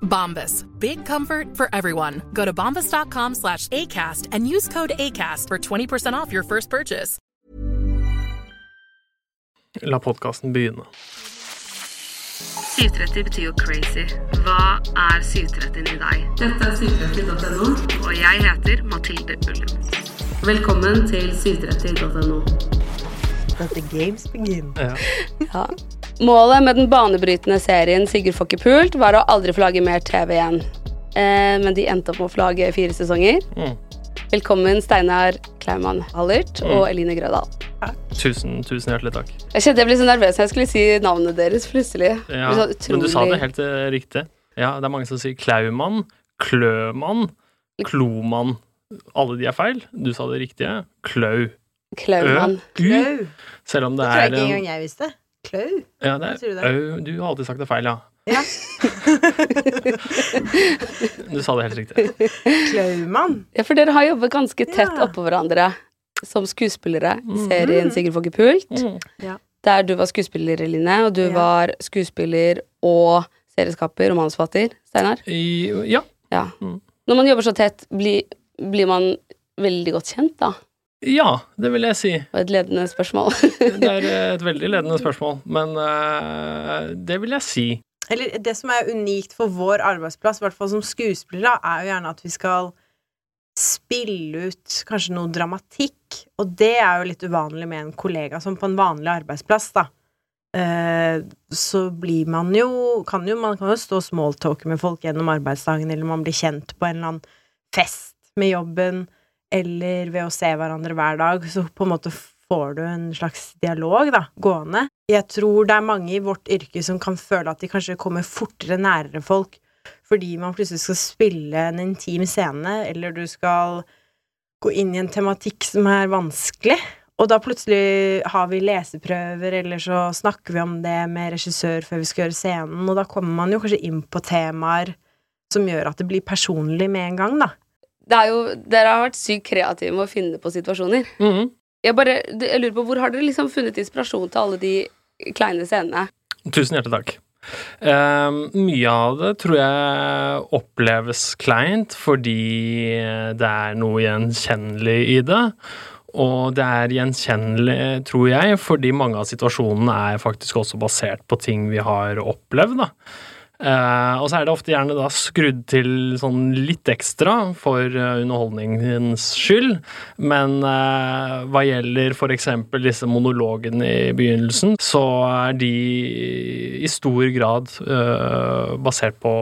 Bombas. Big comfort for everyone. Go to bombas.com slash ACAST and use code ACAST for 20% off your first purchase. La podkasten begynne. 730 betyr jo crazy. Hva er 730 i deg? Dette er 730.no, og jeg heter Mathilde Ullum. Velkommen til 730.no. Let the games begin. Ja. Målet med den banebrytende serien Sigurd får ikke pult var å aldri få lage mer TV igjen. Eh, men de endte opp med å få lage fire sesonger. Mm. Velkommen Steinar Klaumann Hallert og Eline Grødal. Tusen, tusen hjertelig takk. Jeg kjente jeg ble så nervøs når jeg skulle si navnet deres plutselig. Ja, så men du sa det helt eh, riktig. Ja, det er mange som sier Klaumann, Klømann, Klomann. Alle de er feil. Du sa det riktige. Klau. Klaumann. Klau. Selv om Det det tror jeg er ikke en- engang jeg visste. Klau. Ja, det Hva sier du er der? au. Du har alltid sagt det feil, ja. Ja. Du sa det helt riktig. Klaumann. Ja, for dere har jobbet ganske tett Ja. oppå hverandre som skuespillere i Mhm. serien Sigurd Fogge pult. Mm. Der du var skuespiller, Line, og du Ja. var skuespiller og serieskaper og manusforfatter, Steinar. Ja. Ja. Mm. Når man jobber så tett, blir, blir man veldig godt kjent, da? Ja, det vil jeg si. Var et ledende spørsmål. Det er et veldig ledende spørsmål, men uh, det vil jeg si. Eller det som er unikt for vår arbeidsplass, i hvert fall som skuespillere, er jo gjerne at vi skal spille ut kanskje noe dramatikk, og det er jo litt uvanlig med en kollega som på en vanlig arbeidsplass, da. Eh, så blir man jo kan jo Man kan jo stå og smalltalke med folk gjennom arbeidsdagen, eller man blir kjent på en eller annen fest med jobben, eller ved å se hverandre hver dag, så på en måte får du en slags dialog, da, gående. Jeg tror det er mange i vårt yrke som kan føle at de kanskje kommer fortere nærere folk fordi man plutselig skal spille en intim scene, eller du skal gå inn i en tematikk som er vanskelig. Og da plutselig har vi leseprøver, eller så snakker vi om det med regissør før vi skal gjøre scenen, og da kommer man jo kanskje inn på temaer som gjør at det blir personlig med en gang, da. Det er jo, dere har vært sykt kreative med å finne på situasjoner. Mhm. Jeg bare jeg lurer på, Hvor har dere liksom funnet inspirasjon til alle de kleine scenene? Tusen hjertelig takk. Eh, mye av det tror jeg oppleves kleint fordi det er noe gjenkjennelig i det. Og det er gjenkjennelig, tror jeg, fordi mange av situasjonene er faktisk også basert på ting vi har opplevd. da. Eh, og så er det ofte gjerne da skrudd til sånn litt ekstra for uh, underholdningens skyld. Men uh, hva gjelder f.eks. disse monologene i begynnelsen, så er de i stor grad basert på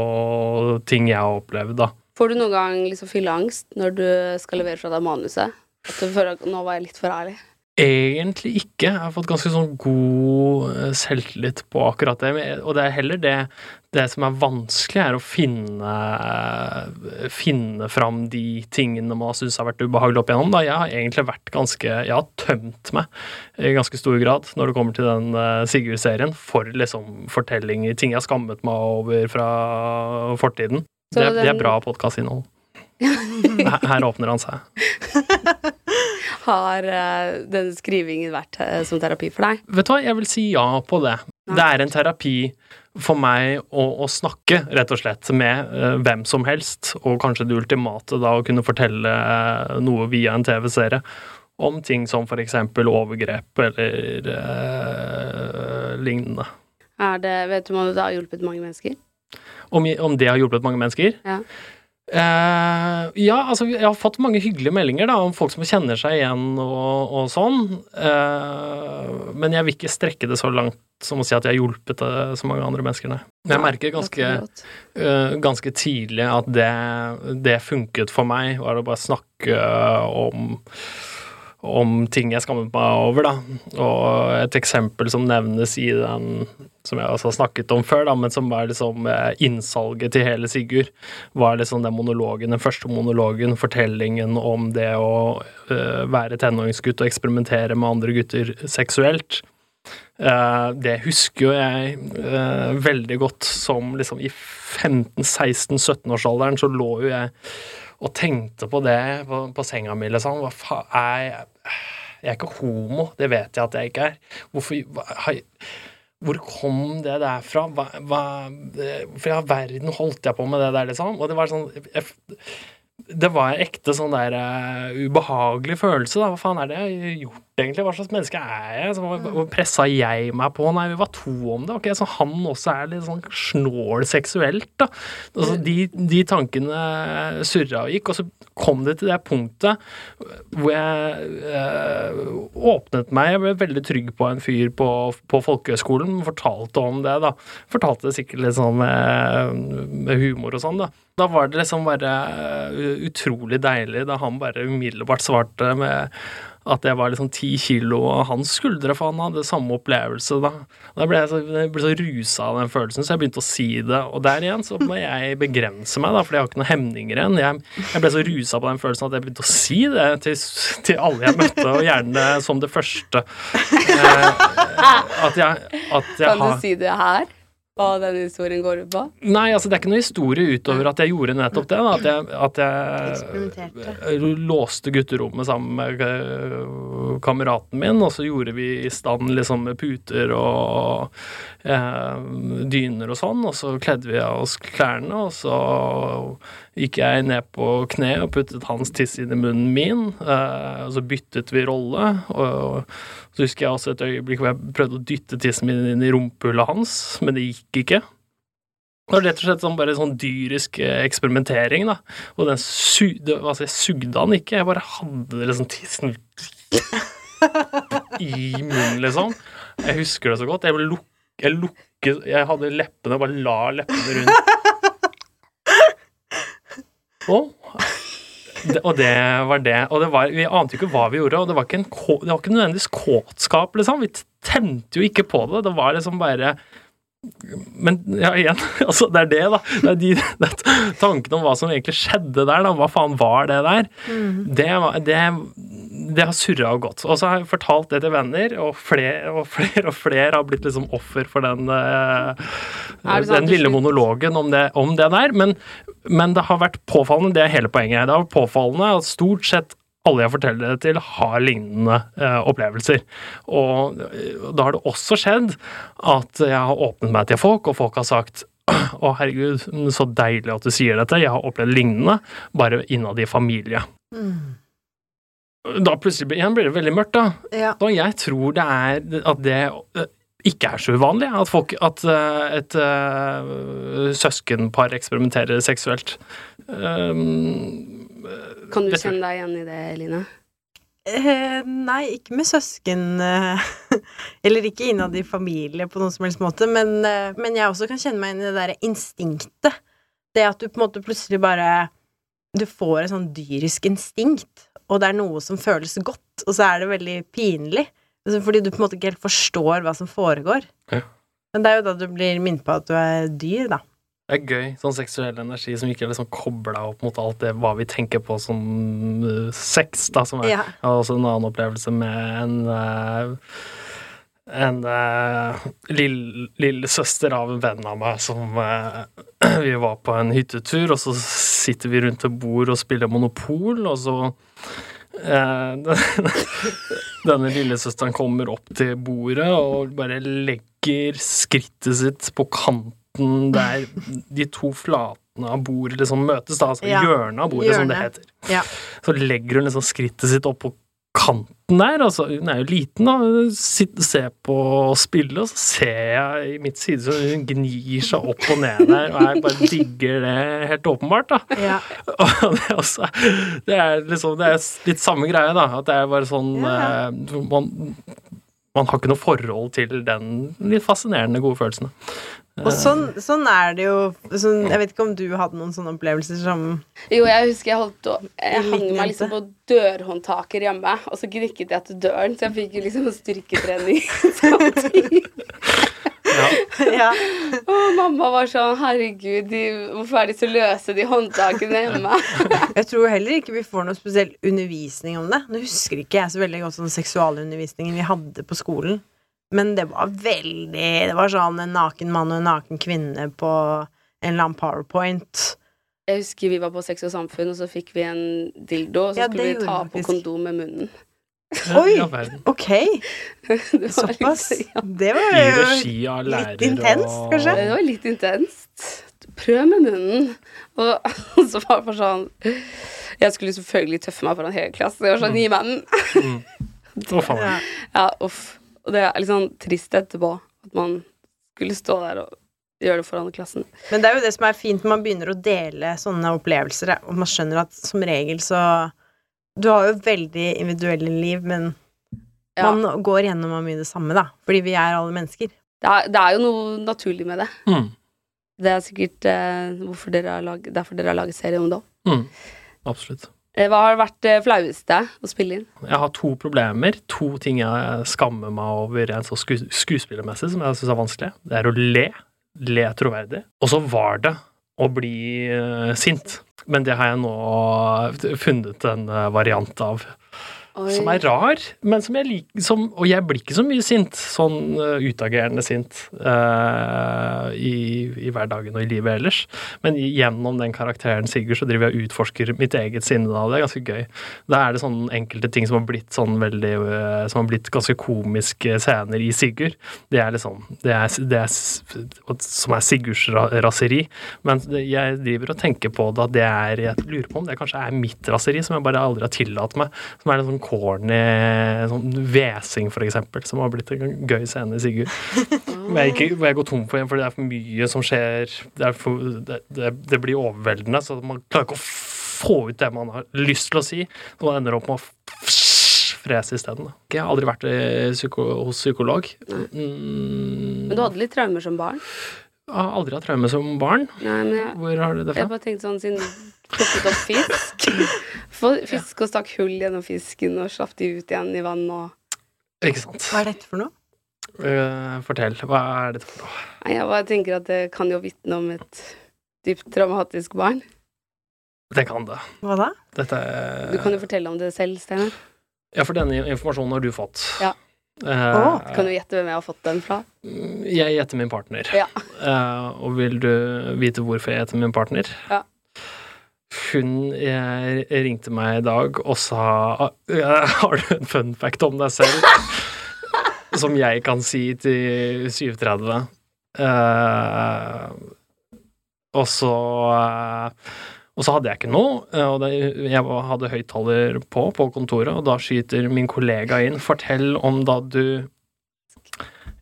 ting jeg har opplevd, da. Får du noen gang liksom fylleangst når du skal levere fra deg manuset? At du føler at nå var jeg litt for ærlig? Egentlig ikke. Jeg har fått ganske sånn god selvtillit på akkurat det. Og det er heller det Det som er vanskelig, er å finne Finne fram de tingene man syns har vært ubehagelig opp igjennom. Da. Jeg har egentlig vært ganske Jeg har tømt meg i ganske stor grad når det kommer til den eh, Sigurd-serien, for liksom fortellinger, ting jeg har skammet meg over fra fortiden. Så Det, er- det er bra podkastinnhold. Her, her åpner han seg. Har eh, den skrivingen vært eh, som terapi for deg? Vet du hva, jeg vil si ja på det. Nei. Det er en terapi for meg å, å snakke, rett og slett, med uh, hvem som helst, og kanskje det ultimate da å kunne fortelle uh, noe via en TV-serie om ting som for eksempel overgrep eller uh, lignende. Er det, vet du om det har hjulpet mange mennesker? Om, om det har hjulpet mange mennesker? Ja. Eh, ja, altså jeg har fått mange hyggelige meldinger da, om folk som kjenner seg igjen og, og sånn. Uh, men jeg vil ikke strekke det så langt som å si at jeg har hjulpet eh, så mange andre mennesker, nei. Men jeg merker ganske, Det eh, ganske tidlig at det, det funket for meg, var å bare snakke om om ting jeg skammet meg over, da. Og et eksempel som nevnes i den som jeg også har snakket om før, da, men som var liksom eh, innsalget til hele Sigurd, var liksom den monologen, den første monologen, fortellingen om det å eh, være tenåringsgutt og eksperimentere med andre gutter seksuelt. Eh, det husker jo jeg veldig godt som liksom i 15-16-17-årsalderen så lå jo jeg og tenkte på det på, på senga mi, liksom. Hva faen er jeg Jeg er ikke homo, det vet jeg at jeg ikke er. Hvorfor hva, Hvor kom det der fra? Hva, hva i all verden holdt jeg på med det der, liksom? Og det var sånn jeg, det var en ekte sånn der uh, ubehagelig følelse, da. Hva faen er det jeg har gjort, egentlig? Hva slags menneske er jeg? Så, hva, hva pressa jeg meg på? Nei, vi var to om det. Ok, Så han også er litt sånn snål seksuelt, da. Altså, de, de tankene surra og gikk, og så kom det til det punktet hvor jeg øh, åpnet meg. Jeg ble veldig trygg på en fyr på, på folkehøgskolen, fortalte om det, da. Fortalte det sikkert litt sånn med, med humor og sånn, da. Da var det liksom bare utrolig deilig da han bare umiddelbart svarte med at jeg var liksom ti kilo av hans skuldre, for han hadde samme opplevelse da. Da ble jeg så, jeg ble så rusa av den følelsen, så jeg begynte å si det. Og der igjen så må jeg begrense meg, da, for jeg har ikke noen hemninger igjen. Jeg, jeg ble så rusa på den følelsen at jeg begynte å si det til, til alle jeg møtte, og gjerne som det første. Eh, at jeg, at jeg Kan du har si det her? Hva den historien går ut på? Nei, altså det er ikke noe historie utover at jeg gjorde nettopp det. Da. At jeg, at jeg eh, låste gutterommet sammen med eh, kameraten min, og så gjorde vi i stand liksom med puter og eh, dyner og sånn, og så kledde vi av oss klærne, og så gikk jeg ned på kne og puttet hans tiss inn i munnen min, eh, og så byttet vi rolle, og så husker jeg også et øyeblikk hvor jeg prøvde å dytte tissen min inn i rumpehullet hans, men det gikk ikke. Det var rett og slett sånn bare sånn dyrisk eh, eksperimentering, da. Og den su det, altså, jeg sugde han ikke, jeg bare hadde liksom tissen i munnen, liksom. Jeg husker det så godt. Jeg, luk jeg lukket Jeg hadde leppene, bare la leppene rundt. Og, og det var det. Og det var, vi ante jo ikke hva vi gjorde, og det var ikke, en, det var ikke nødvendigvis kåtskap, liksom. Vi tente jo ikke på det. Det var liksom bare men ja, igjen, altså det er det, da. Det er de det tanken om hva som egentlig skjedde der, da. Hva faen var det der? Det, det, det har surra og gått. Og så har jeg fortalt det til venner, og flere og flere og flere har blitt liksom offer for den, eh, Er sant den lille monologen om det, om det der. Men, men det har vært påfallende, det er hele poenget. Det har vært påfallende at stort sett alle jeg forteller det til, har lignende eh, opplevelser. Og eh, da har det også skjedd at jeg har åpnet meg til folk, og folk har sagt å, herregud, så deilig at du sier dette. Jeg har opplevd lignende, bare innad i familie. Da plutselig igjen blir det veldig mørkt, da. Ja. Da jeg tror det er at det eh, ikke er så uvanlig. At, folk, at eh, et uh, søskenpar eksperimenterer seksuelt. Um, Kan du kjenne deg igjen i det, Line? Eh, nei, ikke med søsken eh, Eller ikke innad i familie på noen som helst måte, men, eh, men jeg også kan kjenne meg inn i det derre instinktet. Det at du på en måte plutselig bare Du får et sånn dyrisk instinkt, og det er noe som føles godt, og så er det veldig pinlig. Altså, Fordi du på en måte ikke helt forstår hva som foregår. Ja. Men det er jo da du blir minnet på at du er dyr, da. Det er gøy. Sånn seksuell energi som ikke er liksom kobla opp mot alt det hva vi tenker på som uh, sex, da. Som er, Ja. Også en annen opplevelse med en uh, en uh, lille, lillesøster av en venn av meg som uh, Vi var på en hyttetur, og så sitter vi rundt et bord og spiller Monopol, og så uh, Denne lillesøsteren kommer opp til bordet og bare legger skrittet sitt på kanten der de to flatene av bordet liksom møtes, da, altså Ja, hjørnet av bordet, som det heter. Ja. Så legger hun liksom skrittet sitt opp på kanten der. Altså, hun er jo liten, da. Sitter, ser på og spille, og så ser jeg i mitt side så hun gnir seg opp og ned der, og jeg bare digger det helt åpenbart, da. Ja. Og det er, også, det er liksom Det er litt samme greie, da. At det er bare sånn Ja. eh, man, man har ikke noe forhold til den litt fascinerende gode følelsen. Og sånn, sånn er det jo sånn, Jeg vet ikke om du hadde noen sånne opplevelser som Jo, jeg husker jeg holdt Jeg hang meg liksom på dørhåndtaker hjemme, og så gnikket jeg til døren, så jeg fikk jo liksom styrketrening samtidig. Ja. Og mamma var sånn Herregud, de, hvorfor er de så løse, de håndtakene hjemme? Jeg tror heller ikke vi får noe spesiell undervisning om det. Nå husker ikke jeg så veldig godt sånn seksualundervisningen vi hadde på skolen. Men det var veldig Det var sånn en naken mann og en naken kvinne på en eller annen powerpoint. Jeg husker vi var på Sex og Samfunn, og så fikk vi en dildo, og så Ja, skulle vi ta på kondom med munnen. Oi! Ok, Det var såpass. Det var jo regi av lærer litt intenst, kanskje? Det var litt intenst. Prøv med munnen. Og så var det bare sånn Jeg skulle selvfølgelig tøffe meg foran hele klassen. Jeg var sånn Gi meg den. Ja. Ja, uff. Og det er litt sånn trist etterpå at man skulle stå der og gjøre det foran klassen. Men det er jo det som er fint når man begynner å dele sånne opplevelser, og man skjønner at som regel så Du har jo veldig individuelle liv, men Ja. man går gjennom mye det samme, da. Fordi vi er alle mennesker. Det er, det er jo noe naturlig med det. Mm. Det er sikkert eh, hvorfor dere har lag, derfor dere har laget serie om det òg. Mm. Absolutt. Hva har vært det flaueste å spille inn? Jeg har to problemer. To ting jeg skammer meg over rent så sku skuespillermessig, som jeg syns er vanskelig. Det er å le. Le troverdig. Og så var det å bli uh, sint. Men det har jeg nå funnet en eh, variant av. Som er rar, men som jeg liker som, Og jeg blir ikke så mye sint, sånn uh, utagerende sint, uh, i, i hverdagen og i livet ellers. Men gjennom den karakteren Sigurd så driver jeg og utforsker mitt eget sinne da, og det er ganske gøy. Da er det sånne enkelte ting som har blitt sånn veldig uh, Som har blitt ganske komiske scener i Sigurd. Det er liksom Det er, det er som er Sigurds ra raseri. Men jeg driver og tenker på det at det er Jeg lurer på om det kanskje er mitt raseri, som jeg bare aldri har tillatt meg. Som er en sånn corny sånn hvesing, for eksempel, som har blitt en gøy scene i Sigurd. Hvor jeg, ikke, jeg går tom for igjen, fordi det er for mye som skjer. Det, er for, det, det, det blir overveldende, så man klarer ikke å få ut det man har lyst til å si. Så man ender opp med å frese isteden. Jeg har aldri vært eh, psyko hos psykolog. Mm, Men du hadde litt traumer som barn? Jeg har aldri hatt traume som barn. Nei, men jeg, Hvor har du det jeg fra? bare tenkte sånn siden plukket opp fisk Få Fisk og stakk hull gjennom fisken og slapp de ut igjen i vann og Ikke sant. Hva er dette for noe? Uh, fortell. Hva er dette for noe? Jeg bare tenker at det kan jo vitne om et dypt traumatisk barn. Det kan det. Hva da? Dette Du kan jo fortelle om det selv, Steinar. Ja, for denne informasjonen har du fått. Ja. Du kan jo gjette hvem jeg har fått den fra. Jeg gjetter min partner. Ja. Uh, og vil du vite hvorfor jeg gjetter min partner? Ja. Hun jeg ringte meg i dag og sa eh, Har du en fun fact om deg selv som jeg kan si til 37. Uh, og så eh, og så hadde jeg ikke noe, eh, og jeg hadde høyttaler på på kontoret, og da skyter min kollega inn 'Fortell om da du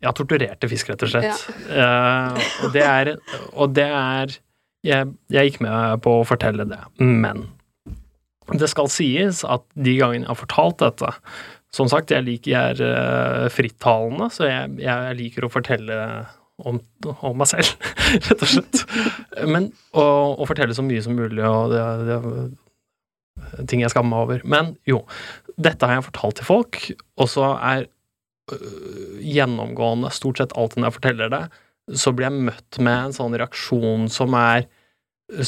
Ja, torturerte fisk, rett og slett. Eh, og det er Og det er jeg, jeg gikk med på å fortelle det, men det skal sies at de gangene jeg har fortalt dette Som sagt, jeg, liker, jeg er eh, frittalende, så jeg, jeg liker å fortelle om, om meg selv, rett og slett. Men å, fortelle så mye som mulig, og det, det ting jeg skammer meg over. Men jo, dette har jeg fortalt til folk, og så er øh, gjennomgående stort sett alltid når jeg forteller det, så blir jeg møtt med en sånn reaksjon som er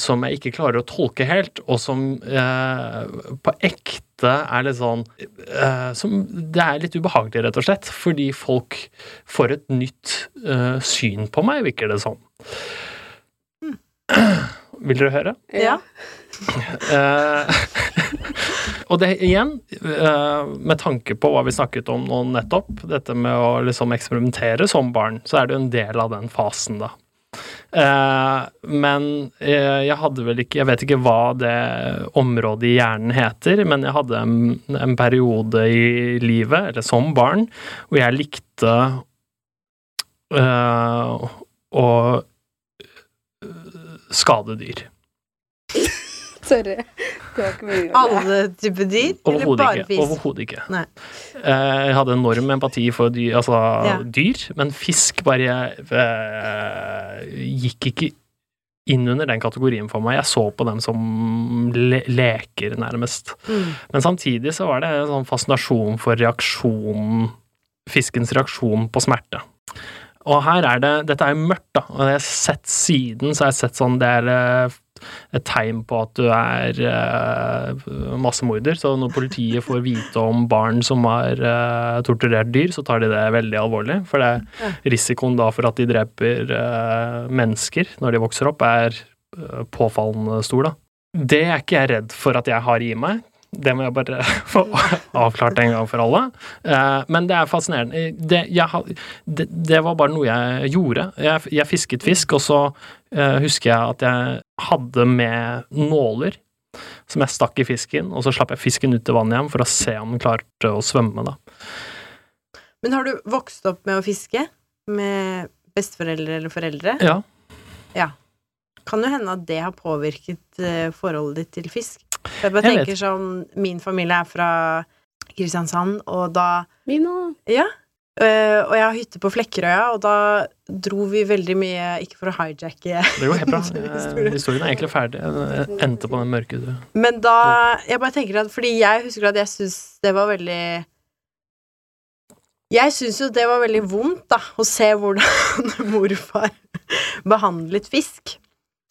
som jeg ikke klarer å tolke helt, og som øh, på ekte er litt sånn uh, som, Det er litt ubehagelig, rett og slett, fordi folk får et nytt uh, syn på meg, virker det som. Vil dere høre? Ja. Eh, Og det igjen, med tanke på hva vi snakket om nå nettopp, dette med å liksom eksperimentere som barn, så er det jo en del av den fasen, da. Eh, men eh, jeg hadde vel ikke Jeg vet ikke hva det området i hjernen heter, men jeg hadde en, en periode i livet, eller som barn, hvor jeg likte uh, å skade dyr. Sorry. Det var ikke meningen. Alle typer dyr? Eller Overhodet bare ikke. fisk? Overhodet ikke. Nei. Eh, Jeg hadde enorm empati for dyr, altså Ja. dyr, men fisk bare eh, gikk ikke inn under den kategorien for meg. Jeg så på dem som le leker, nærmest. Mm. Men samtidig så var det en sånn fascinasjon for reaksjonen Fiskens reaksjon på smerte. Og her er det Dette er jo mørkt, da. Og jeg har sett siden, så har jeg sett sånn Det er eh, et tegn på at du er uh, massemorder. Så når politiet får vite om barn som har uh, torturert dyr, så tar de det veldig alvorlig. For det risikoen da for at de dreper uh, mennesker når de vokser opp, er eh, påfallende stor, da. Det er ikke jeg redd for at jeg har i meg. Det må jeg bare få avklart en gang for alle. Eh, Men det er fascinerende. Det, jeg, det, det var bare noe jeg gjorde. Jeg, jeg fisket fisk, og så eh, husker jeg at jeg hadde med nåler som jeg stakk i fisken, og så slapp jeg fisken ut i vannet igjen for å se om den klarte å svømme, da. Men har du vokst opp med å fiske? Med besteforeldre eller foreldre? Ja. Ja. Kan jo hende at det har påvirket eh, forholdet ditt til fisk. Jeg bare Jeg vet. tenker sånn Min familie er fra Kristiansand, og da Min òg. Ja. Uh, og jeg har hytte på Flekkerøya, og da dro vi veldig mye Ikke for å hijacke Det går helt bra. Historien. Eh, Historien er egentlig ferdig. Jeg endte på den mørke du Men da Jeg bare tenker at Fordi jeg husker at jeg syns det var veldig Jeg syns jo det var veldig vondt, da, å se hvordan morfar behandlet fisk.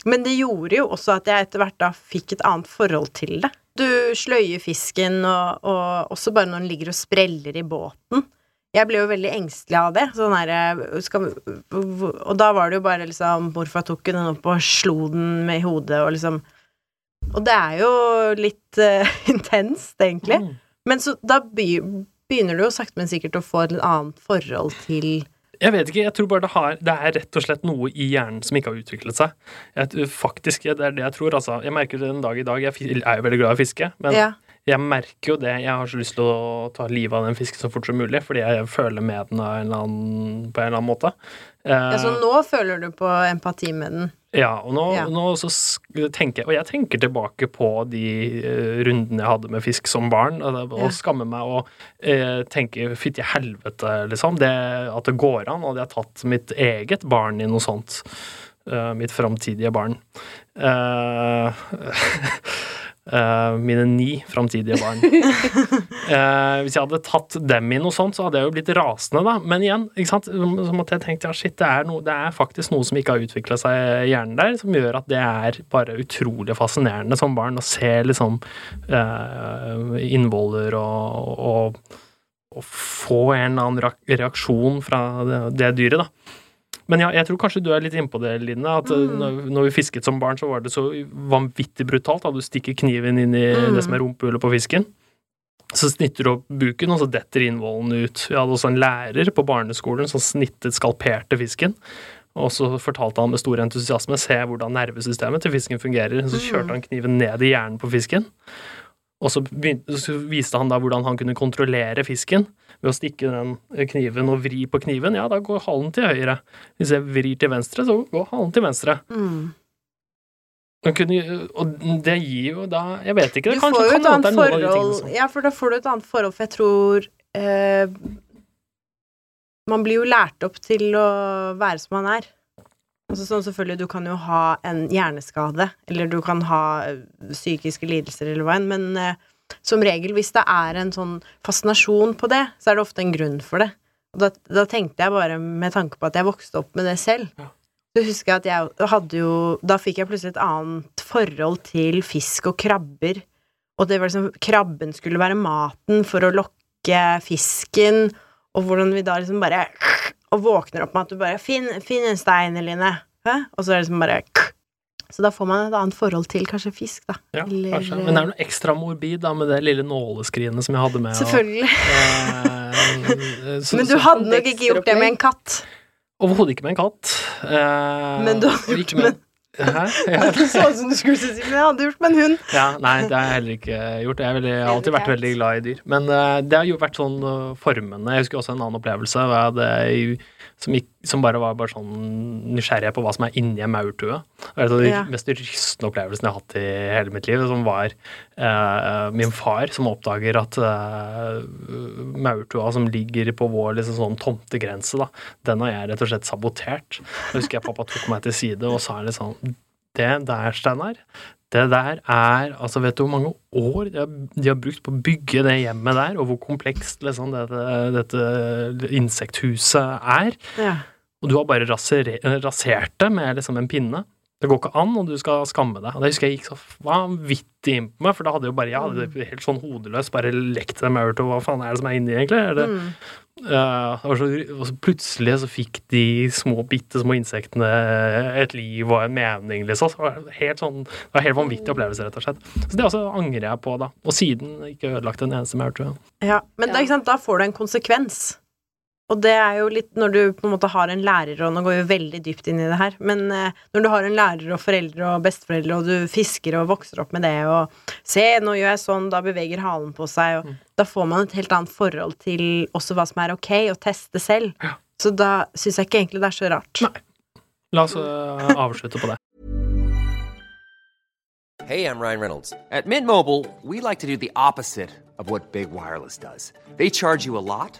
Men det gjorde jo også at jeg etter hvert da fikk et annet forhold til det. Du sløyer fisken, og, og også bare når den ligger og spreller i båten. Jeg ble jo veldig engstelig av det. Sånn her, skal Og da var det jo bare liksom Morfar tok den opp og slo den med i hodet, og liksom Og det er jo litt uh, intenst, egentlig. Mm. Men så da begynner du jo sakte, men sikkert å få et annet forhold til Jeg vet ikke, jeg tror bare det har Det er rett og slett noe i hjernen som ikke har utviklet seg. Jeg, faktisk, det er det jeg tror, altså. Jeg merker det en dag i dag. Jeg er jo veldig glad i å fiske, men Ja. Jeg merker jo det. Jeg har så lyst til å ta livet av den fisken så fort som mulig, fordi jeg føler med den en annen, på en eller annen måte. Eh, ja, Så nå føler du på empati med den? Ja, og nå, Ja. nå så tenker jeg Og jeg tenker tilbake på de uh, rundene jeg hadde med fisk som barn, og, og Ja. skammer meg og uh, tenker fytti helvete, liksom. Det, at det går an. Hadde jeg tatt mitt eget barn i noe sånt, Uh, mitt framtidige barn Eh, eh, Mine ni framtidige barn. uh, hvis jeg hadde tatt dem i noe sånt, så hadde jeg jo blitt rasende, da. Men igjen, ikke sant? så måtte jeg tenkt ja, shit, det er, noe, det er faktisk noe som ikke har utvikla seg i hjernen der, som gjør at det er bare utrolig fascinerende som barn å se liksom uh, innvoller og, og, og få en eller annen reaksjon fra det, det dyret, da. Men ja, jeg tror kanskje du er litt innpå det, Line. At mm. når, når vi fisket som barn, så var det så vanvittig brutalt. Da du stikker kniven inn i Mm. det som er rumpehullet på fisken. Så snitter du opp buken, og så detter innvollen ut. Vi hadde også en lærer på barneskolen som snittet, skalperte fisken. Og så fortalte han med stor entusiasme se hvordan nervesystemet til fisken fungerer. Så kjørte han kniven ned i hjernen på fisken. Og så, begynte, så viste han da hvordan han kunne kontrollere fisken ved å stikke den kniven og vri på kniven. Ja, da går halen til høyre. Hvis jeg vrir til venstre, så går halen til venstre. Mm. Kunne, og det gir jo da Jeg vet ikke. Du Det kanskje kan hende det er noen av de tingene som Ja, for da får du et annet forhold, for jeg tror eh, Man blir jo lært opp til å være som man er. Altså sånn selvfølgelig, du kan jo ha en hjerneskade, eller du kan ha psykiske lidelser eller hva enn, men eh, som regel, hvis det er en sånn fascinasjon på det, så er det ofte en grunn for det. Og da, da tenkte jeg bare med tanke på at jeg vokste opp med det selv. Ja. Så husker jeg at jeg hadde jo Da fikk jeg plutselig et annet forhold til fisk og krabber. Og det var liksom Krabben skulle være maten for å lokke fisken, og hvordan vi da liksom bare Og våkner opp med at du bare Finn, finn en stein, Eline. Hæ? Og så er det liksom bare Så da får man et annet forhold til kanskje fisk, da. Ja, Eller- kanskje. Men det er noe ekstra morbid da, med det lille nåleskrinet som jeg hadde med. og- Selvfølgelig. Eh, så- Men du hadde nok ikke gjort det med en katt. Overhodet ikke med en katt. Eh, Men du hadde gjort det med Hæ? Ja. Det så ut som du skulle si men jeg hadde gjort med en hund. ja, nei, det har jeg heller ikke gjort. Jeg har veldig, jeg har alltid vært veldig glad i dyr. Men uh, det har jo vært sånn uh, formende. Jeg husker også en annen opplevelse jeg hadde, som, gikk, som bare var bare sånn nysgjerrig på hva som er inni en maurtue. Det er en av de Ja. mest rystende opplevelsene jeg har hatt i hele mitt liv. Som var eh, min far som oppdager at eh, maurtua som ligger på vår liksom sånn tomtegrense, da, den har jeg rett og slett sabotert. Jeg husker jeg pappa tok meg til side og sa litt sånn Det der, Steinar, det der er Altså, vet du hvor mange år de har, de har brukt på å bygge det hjemmet der, og hvor komplekst liksom, dette, dette insekthuset er? Ja. Og du har bare rasert det med liksom en pinne. Det går ikke an, og du skal skamme deg. Og det husker jeg gikk så vanvittig inn på meg, for da hadde jeg jo bare Jeg hadde helt sånn hodeløst bare lekt dem over til Hva faen er det som er inni, egentlig? Er det, Mm. uh, og, så, og så plutselig så fikk de små, bitte små insektene et liv og en mening, liksom. Så det var helt sånn, det var helt vanvittig opplevelse, rett og slett. Så det også angrer jeg på, da. Og siden ikke ødelagt en eneste maur, Ja, men Da, Ja. ikke sant, da får du en konsekvens. Og det er jo litt når du på en måte har en lærer, og nå går vi veldig dypt inn i det her, men eh, når du har en lærer og foreldre og besteforeldre, og du fisker og vokser opp med det, og se, nå gjør jeg sånn, da beveger halen på seg, og da får man et helt annet forhold til også hva som er ok, å teste selv. Så da syns jeg ikke egentlig det er så rart. Nei. La oss eh, avslutte på det. Hey, I'm Ryan Reynolds. At Mint Mobile, we like to do the opposite of what Big Wireless does. They charge you a lot,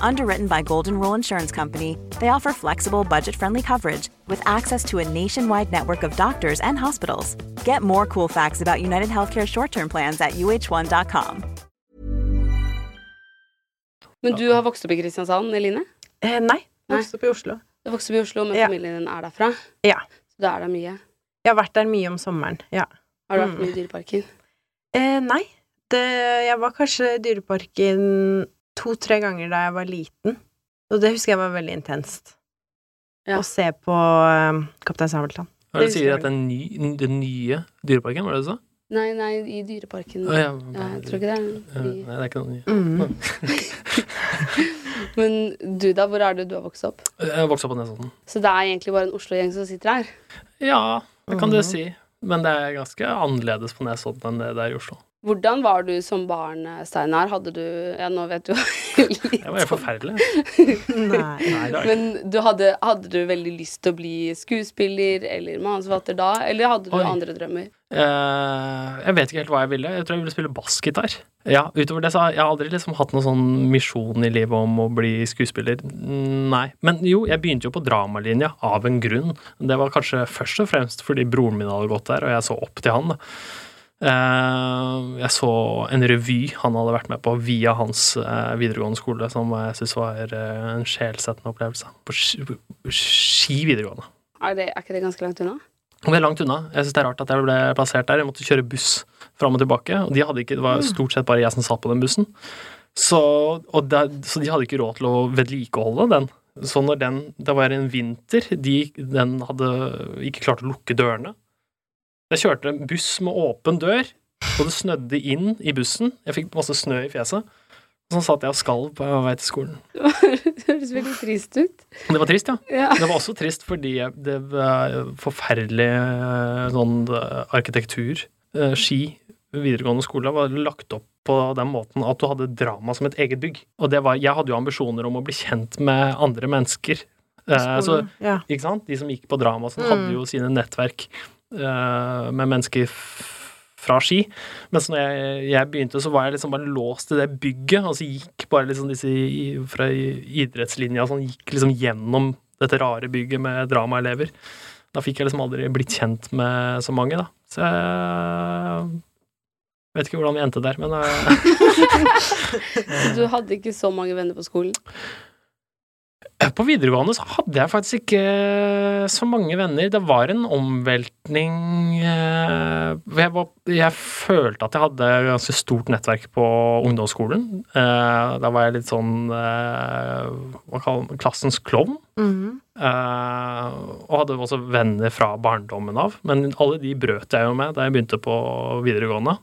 Underwritten by Golden Rule Insurance Company, they offer flexible, budget friendly coverage with access to a nationwide network of doctors and hospitals. Get more cool facts about United Healthcare short term plans at uh1.com. Men du har vokst opp i Kristiansand, Eline? Eh, nei, Nei. vokste opp i Oslo. Du har vokst opp i Oslo, men Ja. familien din er derfra? Ja. Så da er der mye? Jeg har vært der mye om sommeren, ja. Har du vært Mm. mye i Dyreparken? Eh, nei. Det, jeg var kanskje i Dyreparken to-tre ganger da jeg var liten. Og det husker jeg var veldig intenst. Ja. Å se på um, Kaptein Sabeltann. Hva er det du sier at den, ny, den nye dyreparken, var det du sa? Nei, nei, i Dyreparken. Ah, ja. Ja, jeg tror ikke det. Er Nei, det er ikke noe nye. Mm. Men du, da? Hvor er det du har vokst opp? Jeg har vokst opp på Nesodden. Så det er egentlig bare en Oslo-gjeng som sitter her? Ja, det kan Mhm. du si. Men det er ganske annerledes på Nesodden enn det det er i Oslo. Hvordan var du som barn, Steinar? Hadde du Ja, nå vet du litt Det var helt forferdelig. Nei. Nei. Men du hadde, hadde du veldig lyst til å bli skuespiller eller manusforfatter da, eller hadde du Oi. andre drømmer? Uh, jeg vet ikke helt hva jeg ville. Jeg tror jeg ville spille bassgitar. Ja, utover det så har jeg aldri liksom hatt noen sånn misjon i livet om å bli skuespiller. Nei. Men jo, jeg begynte jo på dramalinja av en grunn. Det var kanskje først og fremst fordi broren min hadde gått der, og jeg så opp til han. da. Eh, jeg så en revy han hadde vært med på via hans eh, videregående skole, som jeg syns var eh, en sjelsettende opplevelse. På Ski, ski videregående. Er, det, er ikke det ganske langt unna? Det er langt unna. Jeg synes det er rart at jeg ble plassert der. Jeg måtte kjøre buss fram og tilbake, og de hadde ikke, det var stort sett bare jeg som satt på den bussen. Så, og da, så de hadde ikke råd til å vedlikeholde den. Så når den Det var en vinter, de, den hadde ikke klart å lukke dørene. Jeg kjørte en buss med åpen dør, og det snødde inn i bussen. Jeg fikk masse snø i fjeset. Og så satt jeg og skalv på vei til skolen. Det høres veldig trist ut. Det var trist, ja. Ja. Det var også trist fordi det var forferdelig eh, sånn eh, arkitektur. Eh, Ski videregående skole var lagt opp på den måten at du hadde drama som et eget bygg. Og det var, jeg hadde jo ambisjoner om å bli kjent med andre mennesker. Skolen, så, ja. ikke sant? De som gikk på drama, sånn, Mm. hadde jo sine nettverk med mennesker fra Ski. Mens når jeg, jeg begynte, så var jeg liksom bare låst i det bygget, og så gikk bare liksom disse fra idrettslinja sånn, gikk liksom gjennom dette rare bygget med dramaelever. Da fikk jeg liksom aldri blitt kjent med så mange, da. Så jeg vet ikke hvordan vi endte der, men Så du hadde ikke så mange venner på skolen? På videregående så hadde jeg faktisk ikke så mange venner. Det var en omveltning eh, jeg, var, jeg følte at jeg hadde ganske stort nettverk på ungdomsskolen. Eh, Da var jeg litt sånn eh, Hva kaller man klassens klovn. Mm. Og hadde også venner fra barndommen av. Men alle de brøt jeg jo med da jeg begynte på videregående.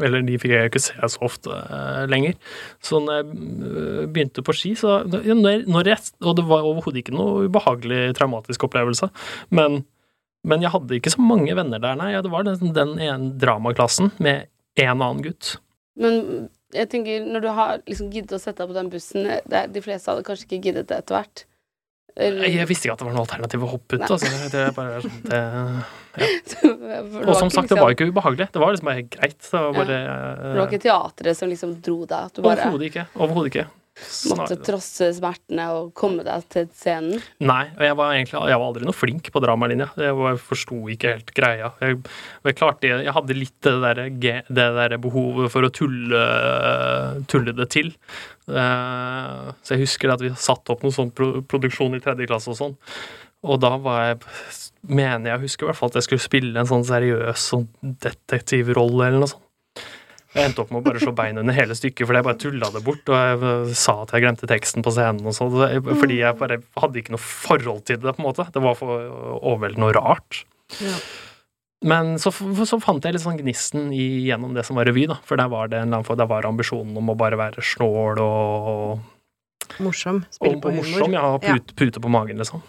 Eller de fikk jeg ikke se så ofte eh, lenger. Så når jeg eh, begynte på ski, så når, når jeg, Og det var overhodet ikke noe ubehagelig traumatisk opplevelse, men, men jeg hadde ikke så mange venner der, nei. Ja, det var den, den ene dramaklassen med en annen gutt. Men jeg tenker, når du har liksom giddet å sette deg på den bussen De fleste hadde kanskje ikke giddet det etter hvert. Jeg visste ikke at det var noe alternativ å hoppe ut. Altså. Det bare sånn, det, ja. Og som sagt, det liksom- var ikke ubehagelig. Det var liksom bare greit. Det var bare Det var ikke teatret som liksom dro deg? Overhodet ikke. Overhodet ikke. Måtte trosse smertene og komme deg til scenen? Nei, og jeg var egentlig jeg var aldri noe flink på dramalinja. Jeg var- forsto ikke helt greia. Jeg, jeg, klarte, jeg hadde litt det der, det der behovet for å tulle, tulle det til. Eh, så jeg husker at vi satte opp noe sånn pro produksjon i tredje klasse og sånn. Og da var jeg Mener jeg husker i hvert fall at jeg skulle spille en sånn seriøs sånn detektivrolle eller noe sånt. Jeg endte opp med å bare slå bein under hele stykket, fordi jeg bare tulla det bort. Og jeg eh, sa at jeg glemte teksten på scenen og sånn. Fordi jeg bare hadde ikke noe forhold til det, på en måte. Det var for overveldende og rart. Ja. Men så, så fant jeg litt sånn gnisten i, gjennom det som var revy, da. For der var det en eller annen for der var ambisjonen om å bare være snål og, Morsom. Spille på humor. morsom. Ja, pute, pute på magen, liksom.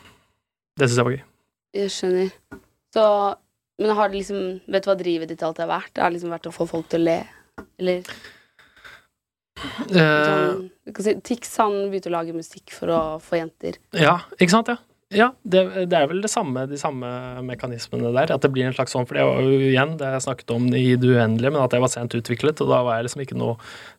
Det syns jeg var gøy. Jeg skjønner. Så Men har det liksom Vet du hva drivet ditt alltid har vært? Det har liksom vært å få folk til å le? Eller Eh, sånn si, Tix han begynte å lage musikk for å få jenter. Ja, ikke sant, ja. Ja, det, det er vel det samme, de samme mekanismene der. At det blir en slags sånn, for det var jo igjen det jeg snakket om i det uendelige, men at jeg var sent utviklet, og da var jeg liksom ikke noe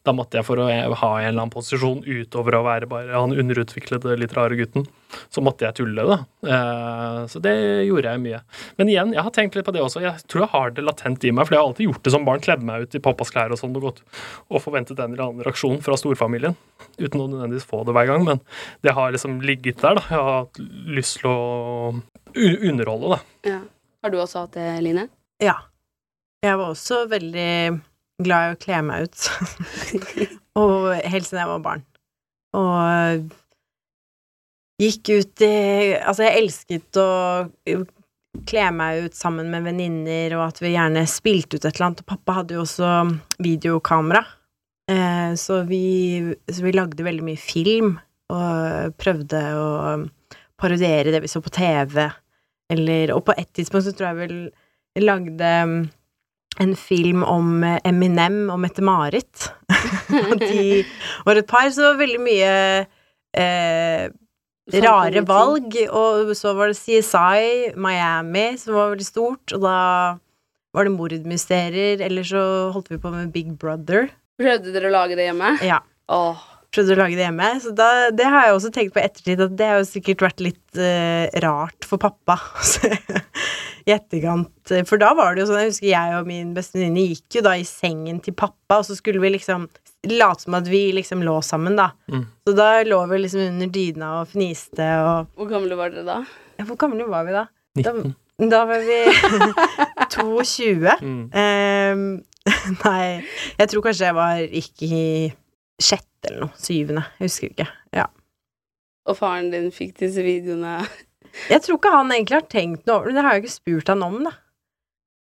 Da måtte jeg for å ha en eller annen posisjon utover å være bare han underutviklede, rare gutten, så måtte jeg tulle, da. Eh, så det gjorde jeg mye. Men igjen, jeg har tenkt litt på det også. Jeg tror jeg har det latent i meg, for jeg har alltid gjort det som barn. Kledd meg ut i pappas klær og sånn og gått og forventet en eller annen reaksjon fra storfamilien. Uten å nødvendigvis få det hver gang, men det har liksom ligget der, da. Jeg har hatt lyst til å underholde, da. Ja. Har du også hatt det, Line? Ja. Jeg var også veldig glad i å kle meg ut. og helt siden jeg var barn. Og gikk ut i Altså, jeg elsket å kle meg ut sammen med venninner, og at vi gjerne spilte ut et eller annet. Og pappa hadde jo også videokamera, eh, så, vi, så vi lagde veldig mye film, og prøvde å parodiere det vi så på TV, eller Og på et tidspunkt så tror jeg vel jeg lagde mm, en film om eh, Eminem og Mette-Marit. og de var et par, så veldig mye eh, rare valg. Og så var det CSI Miami, som var veldig stort, og da var det mordmysterier, eller så holdt vi på med Big Brother. Prøvde dere å lage det hjemme? Ja. Åh. Prøvde å lage det hjemme. Så da, det har jeg også tenkt på i ettertid, at det har jo sikkert vært litt uh, rart for pappa. I etterkant For da var det jo sånn, jeg husker jeg og min beste venninne gikk jo da i sengen til pappa, og så skulle vi liksom late som at vi liksom lå sammen, da. Mm. Så da lå vi liksom under dyna og fniste og Hvor gamle var dere da? Ja, Hvor gamle var vi da? 19. Da, da var vi 22. Mm. Um, nei, jeg tror kanskje jeg var ikke i sjette eller noe. Syvende. Jeg husker ikke. Ja. Og faren din fikk disse videoene Jeg tror ikke han egentlig har tenkt noe over det, det har jeg ikke spurt han om, da.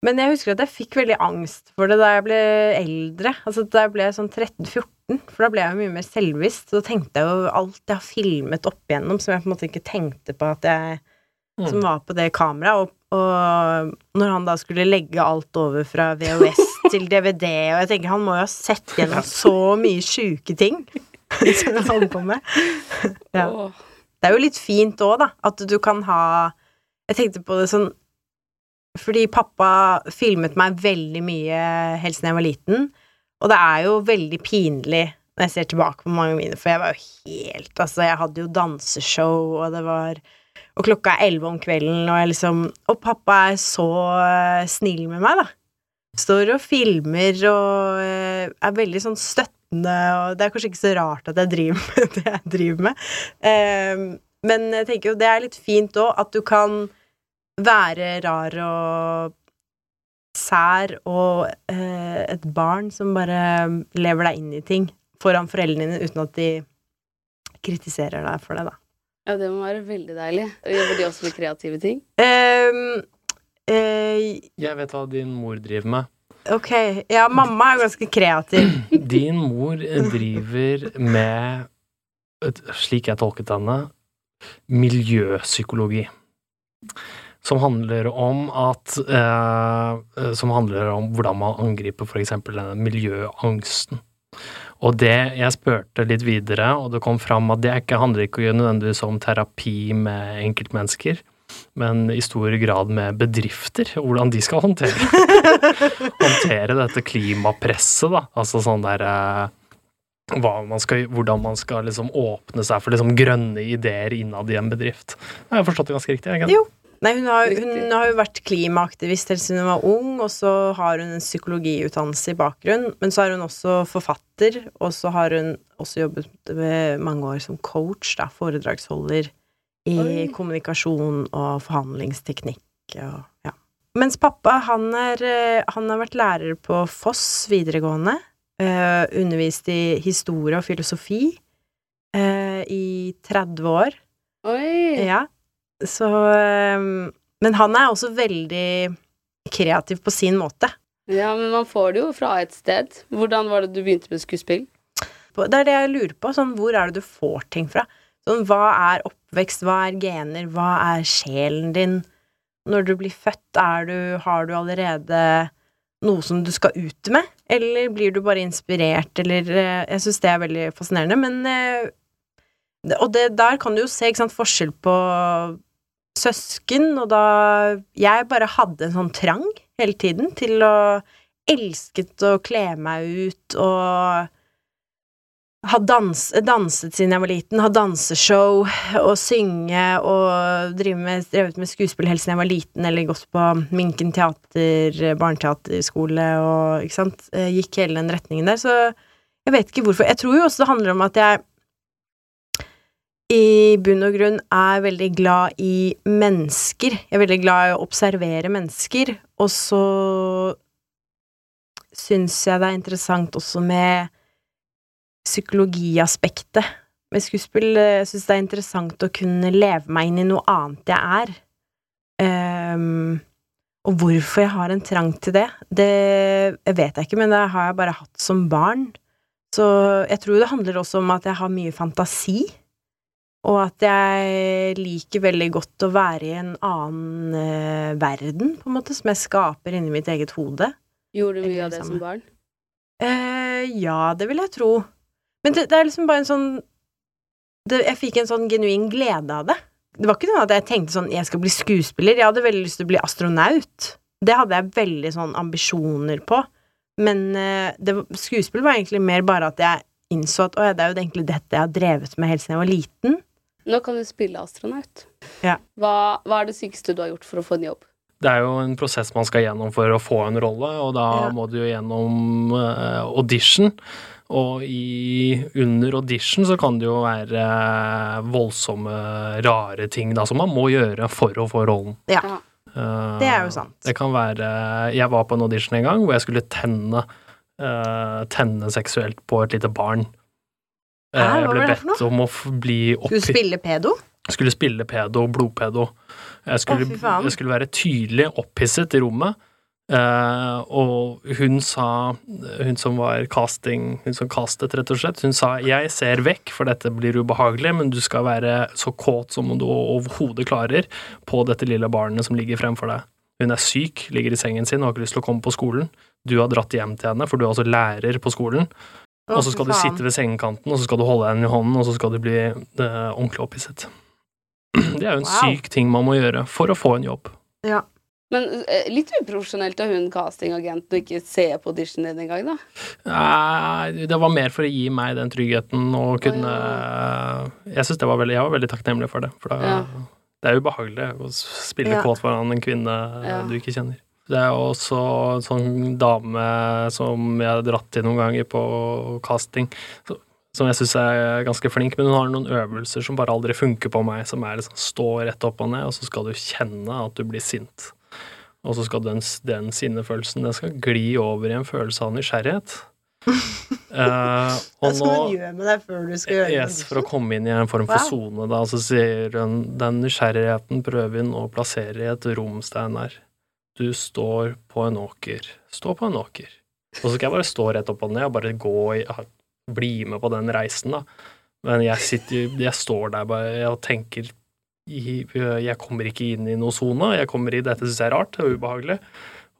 Men jeg husker at jeg fikk veldig angst for det da jeg ble eldre. Altså da jeg ble sånn 13-14, for da ble jeg jo mye mer selvbevisst. Så da tenkte jeg jo alt jeg har filmet opp igjennom som jeg på en måte ikke tenkte på at jeg Som Mm. var på det kameraet. Og, og når han da skulle legge alt over fra VHS til DVD, og jeg tenker han må jo ha sett gjennom så mye sjuke ting som han holder på med. Ja. Det er jo litt fint òg, da, at du kan ha Jeg tenkte på det sånn fordi pappa filmet meg veldig mye helt siden jeg var liten, og det er jo veldig pinlig når jeg ser tilbake på mange mine, for jeg var jo helt Altså, jeg hadde jo danseshow, og det var Og klokka er elleve om kvelden, og jeg liksom Og pappa er så eh, snill med meg, da. Står og filmer og eh, er veldig sånn støttende, og det er kanskje ikke så rart at jeg driver med det jeg driver med. Eh, men jeg tenker jo det er litt fint òg, at du kan være rar og sær og eh, et barn som bare lever deg inn i ting foran foreldrene dine uten at de kritiserer deg for det, da. Ja, det må være veldig deilig. Jobber de også med kreative ting? Um, eh, Jeg vet hva din mor driver med. ok, ja, mamma er ganske kreativ. Din mor driver med, slik jeg tolket henne, miljøpsykologi. Som handler om at eh, Som handler om hvordan man angriper eksempel denne miljøangsten. Og det jeg spurte litt videre, og det kom fram at det ikke, handler ikke nødvendigvis om terapi med enkeltmennesker, men i stor grad med bedrifter, og hvordan de skal håndtere, håndtere dette klimapresset, da. Altså sånn derre eh, man skal, hvordan man skal liksom åpne seg for liksom grønne ideer innad i en bedrift. Jeg har forstått det ganske riktig? Ikke? Jo. Nei, hun har, hun har jo vært klimaaktivist helt siden hun var ung, og så har hun en psykologiutdannelse i bakgrunn. Men så er hun også forfatter, og så har hun også jobbet med mange år som coach, da, foredragsholder i Oi. kommunikasjon og forhandlingsteknikk og ja. Mens pappa, han, er, eh, han har vært lærer på Foss videregående. eh, undervist i historie og filosofi eh, i 30 år. Oi! Ja. Så ehm, Men han er også veldig kreativ på sin måte. Ja, men man får det jo fra et sted. Hvordan var det du begynte med skuespill? Det er det jeg lurer på. Sånn, hvor er det du får ting fra? Sånn, hva er oppvekst, hva er gener, hva er sjelen din? Når du blir født, er du, har du allerede noe som du skal ut med? Eller blir du bare inspirert, eller eh, Jeg syns det er veldig fascinerende, men eh, Og det, der kan du jo se sant, forskjell på søsken, og da Jeg bare hadde en sånn trang hele tiden til å Elsket å kle meg ut og ha dans, danset siden jeg var liten, ha danseshow og synge og med, drevet med skuespill helt siden jeg var liten, eller gått på Minken teater, barneteaterskole og ikke sant, gikk hele den retningen der, så jeg vet ikke hvorfor. Jeg tror jo også det handler om at jeg i bunn og grunn er veldig glad i mennesker. Jeg er veldig glad i å observere mennesker, og så syns jeg det er interessant også med psykologiaspektet med skuespill. Jeg syns det er interessant å kunne leve meg inn i noe annet jeg er. Um, og hvorfor jeg har en trang til det, det vet jeg ikke, men det har jeg bare hatt som barn. Så jeg tror det handler også om at jeg har mye fantasi, og at jeg liker veldig godt å være i en annen eh, verden, på en måte, som jeg skaper inni mitt eget hode. Gjorde du mye av det sammen. som barn? Eh, ja, det vil jeg tro. Men det, det er liksom bare en sånn det, Jeg fikk en sånn genuin glede av det. Det var ikke sånn at jeg tenkte sånn Jeg skal bli skuespiller. Jeg hadde veldig lyst til å bli astronaut. Det hadde jeg veldig sånn ambisjoner på. Men eh, det, skuespill var egentlig mer bare at jeg innså at å ja, det er jo egentlig dette jeg har drevet med helt siden jeg var liten. Nå kan du spille astronaut. Ja. Hva, hva er det sykeste du har gjort for å få en jobb? Det er jo en prosess man skal gjennom for å få en rolle, og da Ja. må du jo gjennom uh, audition. Og i, under audition så kan det jo være eh, voldsomme, rare ting da, som man må gjøre for å få rollen. Ja. Uh, Det er jo sant. Det kan være Jeg var på en audition en gang hvor jeg skulle tenne, uh, tenne seksuelt på et lite barn. Eh, Hæ, Jeg ble bedt om å bli bli Skulle spille pedo? skulle spille pedo, blodpedo. Jeg skulle, Å, jeg skulle være tydelig opphisset i rommet. Uh, og hun sa, hun som var casting, hun som castet, rett og slett, hun sa 'jeg ser vekk, for dette blir ubehagelig, men du skal være så kåt som du overhodet klarer på dette lille barnet som ligger fremfor deg'. Hun er syk, ligger i sengen sin og har ikke lyst til å komme på skolen. Du har dratt hjem til henne, for du er altså lærer på skolen. Og så skal du sitte ved sengekanten, og så skal du holde henne i hånden, og så skal du bli det, ordentlig opphisset. Det er jo en Wow. syk ting man må gjøre for å få en jobb. Ja. Men eh, litt uprofesjonelt av hun castingagenten å ikke se på auditionen din engang, da. Nei, det var mer for å gi meg den tryggheten og kunne Jeg syns det var veldig Jeg var veldig takknemlig for det. For da, Ja. det er ubehagelig å spille Ja. kåt foran en kvinne Ja. du ikke kjenner. Det er også en sånn dame som jeg har dratt til noen ganger på casting, som jeg syns er ganske flink, men hun har noen øvelser som bare aldri funker på meg, som er liksom stå rett opp og ned, og så skal du kjenne at du blir sint. Og så skal den, den sinnefølelsen den skal gli over i en følelse av nysgjerrighet. Hva og skal nå Yes, for å komme inn i en form for Wow. sone, da, så sier hun den nysgjerrigheten prøver hun å plassere i et rom, Steinar. Du står på en åker. Stå på en åker. Og så skal jeg bare stå rett opp og ned og bare gå i Bli med på den reisen, da. Men jeg sitter Jeg står der bare og tenker Jeg kommer ikke inn i noen sone. Jeg kommer i Dette syns jeg er rart. Det er ubehagelig.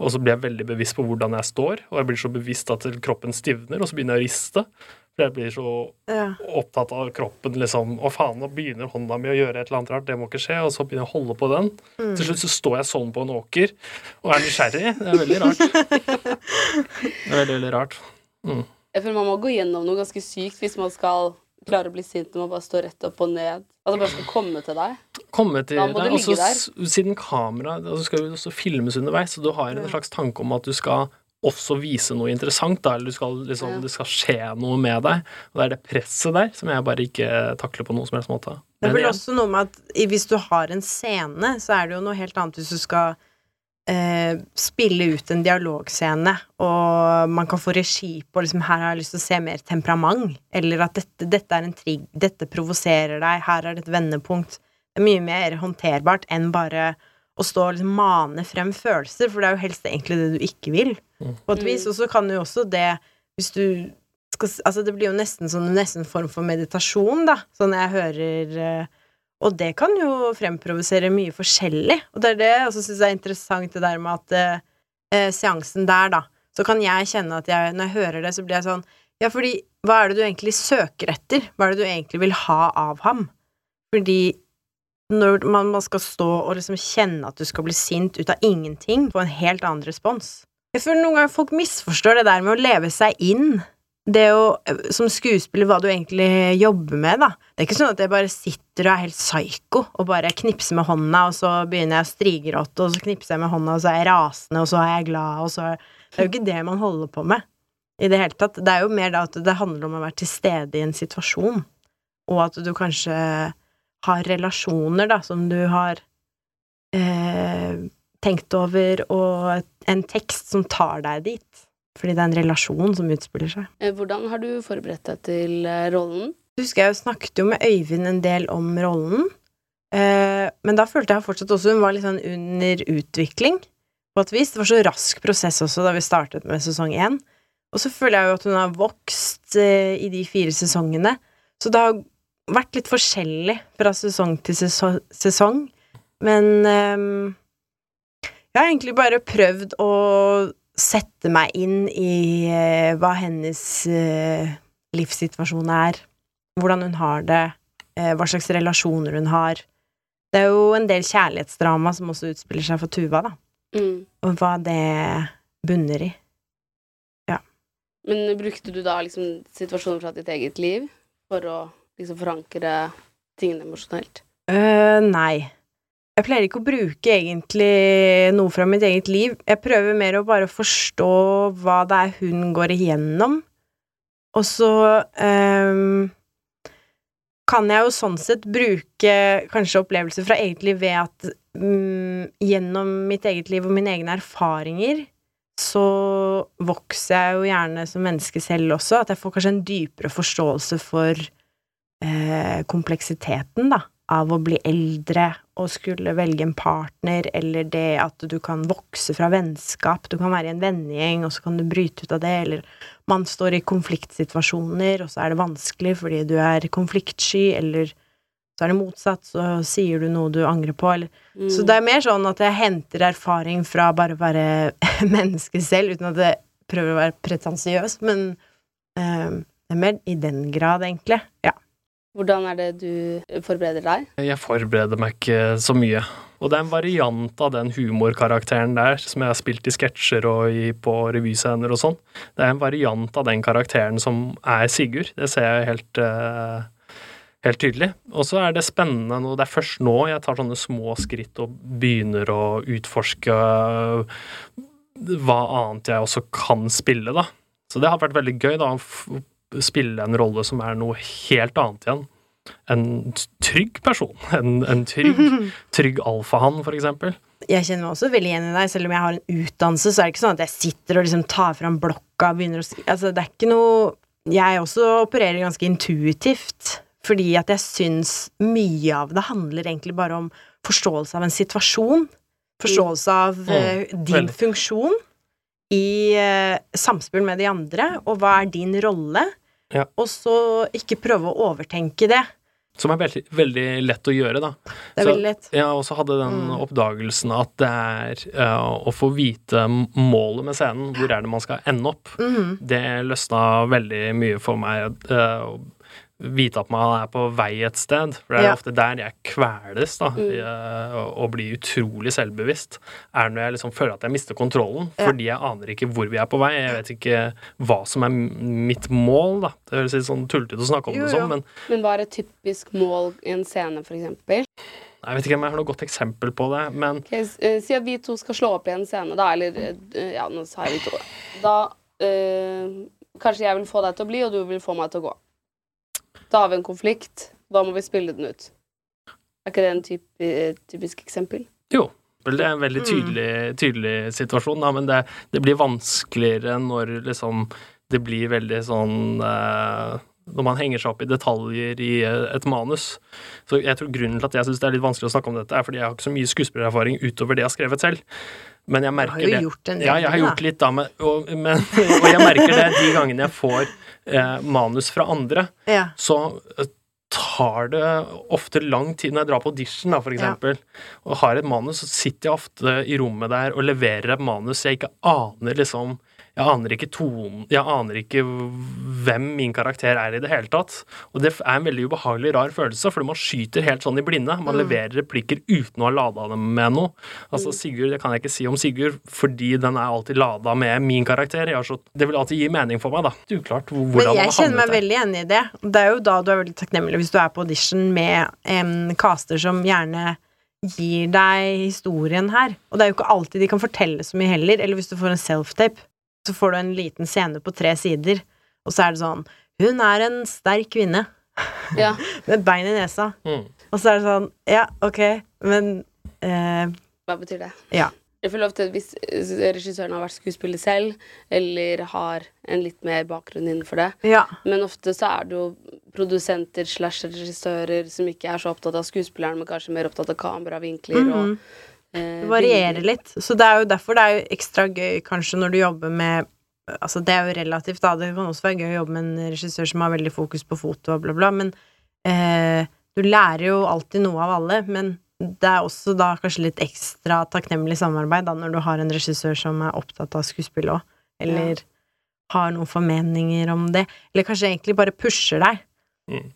Og så blir jeg veldig bevisst på hvordan jeg står, og jeg blir så bevisst at kroppen stivner, og så begynner jeg å riste. Jeg blir så Ja. opptatt av kroppen, liksom. Å faen, nå begynner hånda mi å gjøre et eller annet rart, det må ikke skje. Og så begynner jeg å holde på den. Mm. Til slutt så står jeg sånn på en åker og er nysgjerrig. Det er veldig rart. Det er veldig, veldig rart. Mm. Jeg føler man må gå gjennom noe ganske sykt hvis man skal klare å bli sint når man bare står rett opp og ned. Altså bare skal komme til deg. Komme til deg, og så ligge der. s- siden kamera altså skal jo også filmes underveis, så du har en slags tanke om at du skal også vise noe interessant, da, eller du skal, liksom, det skal skje noe med deg. Og det er det presset der som jeg bare ikke takler på noen som helst måte. Det er vel også noe med at hvis du har en scene, så er det jo noe helt annet hvis du skal eh, spille ut en dialogscene, og man kan få regi på liksom, Her har jeg lyst til å se mer temperament. Eller at dette, dette er en trigg, dette provoserer deg, her er det et vendepunkt. Det er mye mer håndterbart enn bare å stå og liksom mane frem følelser, for det er jo helst egentlig det du ikke vil, på et vis. Og så kan jo også det, hvis du skal Altså, det blir jo nesten sånn nesten en form for meditasjon, da, sånn jeg hører eh, Og det kan jo fremprovosere mye forskjellig. Og det er det jeg også syns er interessant, det der med at eh, eh, seansen der, da, så kan jeg kjenne at jeg, når jeg hører det, så blir jeg sånn Ja, fordi hva er det du egentlig søker etter? Hva er det du egentlig vil ha av ham? Fordi når man, skal stå og liksom kjenne at du skal bli sint ut av ingenting, på en helt annen respons. Jeg føler noen ganger folk misforstår det der med å leve seg inn. Det å, som skuespiller, hva du egentlig jobber med, da. Det er ikke sånn at jeg bare sitter og er helt psyko og bare knipser med hånda, og så begynner jeg å strigråte, og så knipser jeg med hånda, og så er jeg rasende, og så er jeg glad, og så Det er jo ikke det man holder på med i det hele tatt. Det er jo mer da at det handler om å være til stede i en situasjon, og at du kanskje har relasjoner, da, som du har eh, tenkt over, og en tekst som tar deg dit. Fordi det er en relasjon som utspiller seg. Eh, Hvordan har du forberedt deg til rollen? rollen? Husker jeg snakket jo med Øyvind en del om rollen, eh, men da følte jeg fortsatt også hun var litt sånn under utvikling, på et vis. Det var så rask prosess også da vi startet med sesong én. Og så føler jeg jo at hun har vokst eh, i de fire sesongene, så det har vært litt forskjellig fra sesong til sesong, men um, jeg har egentlig bare prøvd å sette meg inn i uh, hva hennes uh, livssituasjon er, hvordan hun har det, uh, hva slags relasjoner hun har. Det er jo en del kjærlighetsdrama som også utspiller seg for Tuva, da, Mm. og hva det bunner i. Ja. Men brukte du da liksom situasjoner fra ditt eget liv for å liksom forankre tingene emosjonelt? Uh, nei. Jeg pleier ikke å bruke egentlig noe fra mitt eget liv. Jeg prøver mer å bare forstå hva det er hun går igjennom, og så um, kan jeg jo sånn sett bruke kanskje opplevelser fra eget liv ved at um, gjennom mitt eget liv og mine egne erfaringer så vokser jeg jo gjerne som menneske selv også, at jeg får kanskje en dypere forståelse for eh, kompleksiteten, da, av å bli eldre og skulle velge en partner, eller det at du kan vokse fra vennskap. Du kan være i en vennegjeng, og så kan du bryte ut av det, eller man står i konfliktsituasjoner, og så er det vanskelig fordi du er konfliktsky, eller så er det motsatt, så sier du noe du angrer på, eller Mm. Så det er mer sånn at jeg henter erfaring fra bare å være menneske selv, uten at jeg prøver å være pretensiøs, men eh, det er mer i den grad, egentlig. Ja. Hvordan er det du forbereder deg? Jeg forbereder meg ikke så mye. Og det er en variant av den humorkarakteren der, som jeg har spilt i sketsjer og i, på revyscener og sånn. Det er en variant av den karakteren som er Sigurd. Det ser jeg helt, uh, helt tydelig. Og så er det spennende nå, det er først nå jeg tar sånne små skritt og begynner å utforske øh, hva annet jeg også kan spille, da. Så det har vært veldig gøy, da, å spille en rolle som er noe helt annet igjen. En trygg person. En, en trygg, trygg alfahann, for eksempel. Jeg kjenner meg også veldig igjen i deg, selv om jeg har en utdannelse, så er det ikke sånn at jeg sitter og liksom tar fram blokka og begynner å Altså, det er ikke noe Jeg også opererer ganske intuitivt, fordi at jeg syns mye av det handler egentlig bare om forståelse av en situasjon. Forståelse av Mm, eh, din veldig. funksjon i uh, samspill med de andre, og hva er din rolle? Ja. Og så ikke prøve å overtenke det. Som er veldig, veldig lett å gjøre, da. Det er veldig lett. Jeg også hadde den Mm. oppdagelsen at det er uh, å få vite målet med scenen, hvor er det man skal ende opp. mm. Det løsna veldig mye for meg. Uh, vite at man er på vei et sted. For det er Ja. ofte der jeg kveles, da, Mm. eh, og, og blir utrolig selvbevisst. Er når jeg liksom føler at jeg mister kontrollen, Ja. fordi jeg aner ikke hvor vi er på vei. Jeg vet ikke hva som er mitt mål, da. Det høres litt sånn tullete å snakke om Jo, det sånn, men Men hva er et typisk mål i en scene, for eksempel? jeg vet ikke om jeg har noe godt eksempel på det. Men okay, eh, si at vi to skal slå opp i en scene, da, eller eh, Ja, nå sa jeg vi to. Da øh, Kanskje jeg vil få deg til å bli, og du vil få meg til å gå. Da har vi en konflikt. Da må vi spille den ut. Er ikke det en typi, typisk eksempel? Jo. Vel, det er en Mm. veldig tydelig, tydelig situasjon, da, men det, det blir vanskeligere når liksom det blir veldig sånn eh, Når man henger seg opp i detaljer i eh, et manus. Så jeg tror grunnen til at jeg syns det er litt vanskelig å snakke om dette, er fordi jeg har ikke så mye skuespillererfaring utover det jeg har skrevet selv. Men jeg merker har jo det. gjort en del, ja, jeg har gjort litt, da, men, og, men, og jeg merker det de gangene jeg får eh, manus fra andre Ja. så eh, tar det ofte lang tid når jeg drar på audition, da, for Ja. eksempel, og har et manus, så sitter jeg ofte i rommet der og leverer et manus jeg ikke aner liksom Jeg aner ikke tonen Jeg aner ikke hvem min karakter er i det hele tatt. Og det er en veldig ubehagelig, rar følelse, fordi man skyter helt sånn i blinde. Man Mm. leverer replikker uten å ha lada dem med noe. Altså Sigurd, Det kan jeg ikke si om Sigurd, fordi den er alltid lada med min karakter. Jeg har så, det vil alltid gi mening for meg, da. Det er uklart hvor- Men hvordan jeg kjenner meg veldig enig i det. Det er jo da du er veldig takknemlig hvis du er på audition med en caster som gjerne gir deg historien her. Og det er jo ikke alltid de kan fortelle så mye heller. Eller hvis du får en self-tape, så får du en liten scene på tre sider, og så er det sånn Hun er en sterk kvinne. Ja. med bein i nesa. Mm. Og så er det sånn Ja, ok, men eh, Hva betyr det? Ja. Jeg føler ofte at Hvis regissøren har vært skuespiller selv, eller har en litt mer bakgrunn innenfor det Ja. Men ofte så er det jo produsenter slash regissører som ikke er så opptatt av skuespilleren, men kanskje mer opptatt av kameravinkler og -hmm. eh, Det varierer litt. Så det er jo derfor det er jo ekstra gøy kanskje når du jobber med Altså det er jo relativt, da. Det kan også være gøy å jobbe med en regissør som har veldig fokus på foto og bla, bla, men eh, du lærer jo alltid noe av alle. Men det er også da kanskje litt ekstra takknemlig samarbeid da når du har en regissør som er opptatt av skuespill òg, eller har noen formeninger om det. Eller kanskje egentlig bare pusher deg. Mm.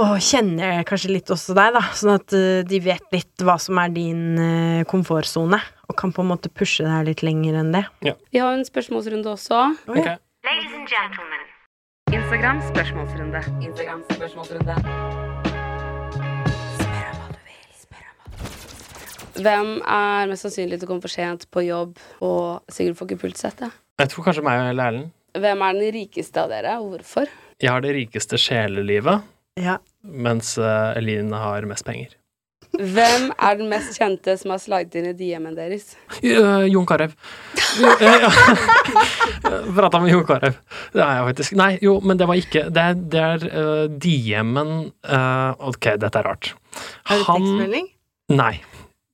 Og kjenner kanskje litt også deg, da, sånn at eh, de vet litt hva som er din uh, komfortsone, og kan på en måte pushe deg litt lenger enn det. Vi har en spørsmålsrunde også. Ok. Ladies and gentlemen. Instagram spørsmålsrunde. Instagram spørsmålsrunde. Hvem er mest sannsynlig til å komme for sent på jobb og Sigurd får ikke? Jeg tror kanskje meg eller Erlend. Hvem er den rikeste av dere, og hvorfor? Jeg har det rikeste sjelelivet, Ja. Mens eh, Eline har mest penger. Hvem er den mest kjente som har slidet inn i DM-en deres? Uh, Jon Carew. Prata med Jon Carew. Det er jeg faktisk. Nei, jo, men det var ikke Det er, det er uh, DM-en uh, Ok, dette er rart. Er det tekstmelding? Nei.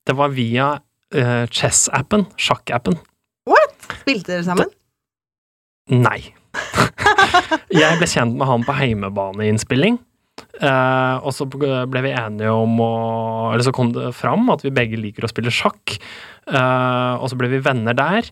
Det var via uh, chess-appen. Sjakk-appen. What? Spilte dere sammen? Nei. jeg ble kjent med han på heimebaneinnspilling. Uh, og så ble vi enige om å Eller så kom det fram at vi begge liker å spille sjakk. Uh, og så ble vi venner der.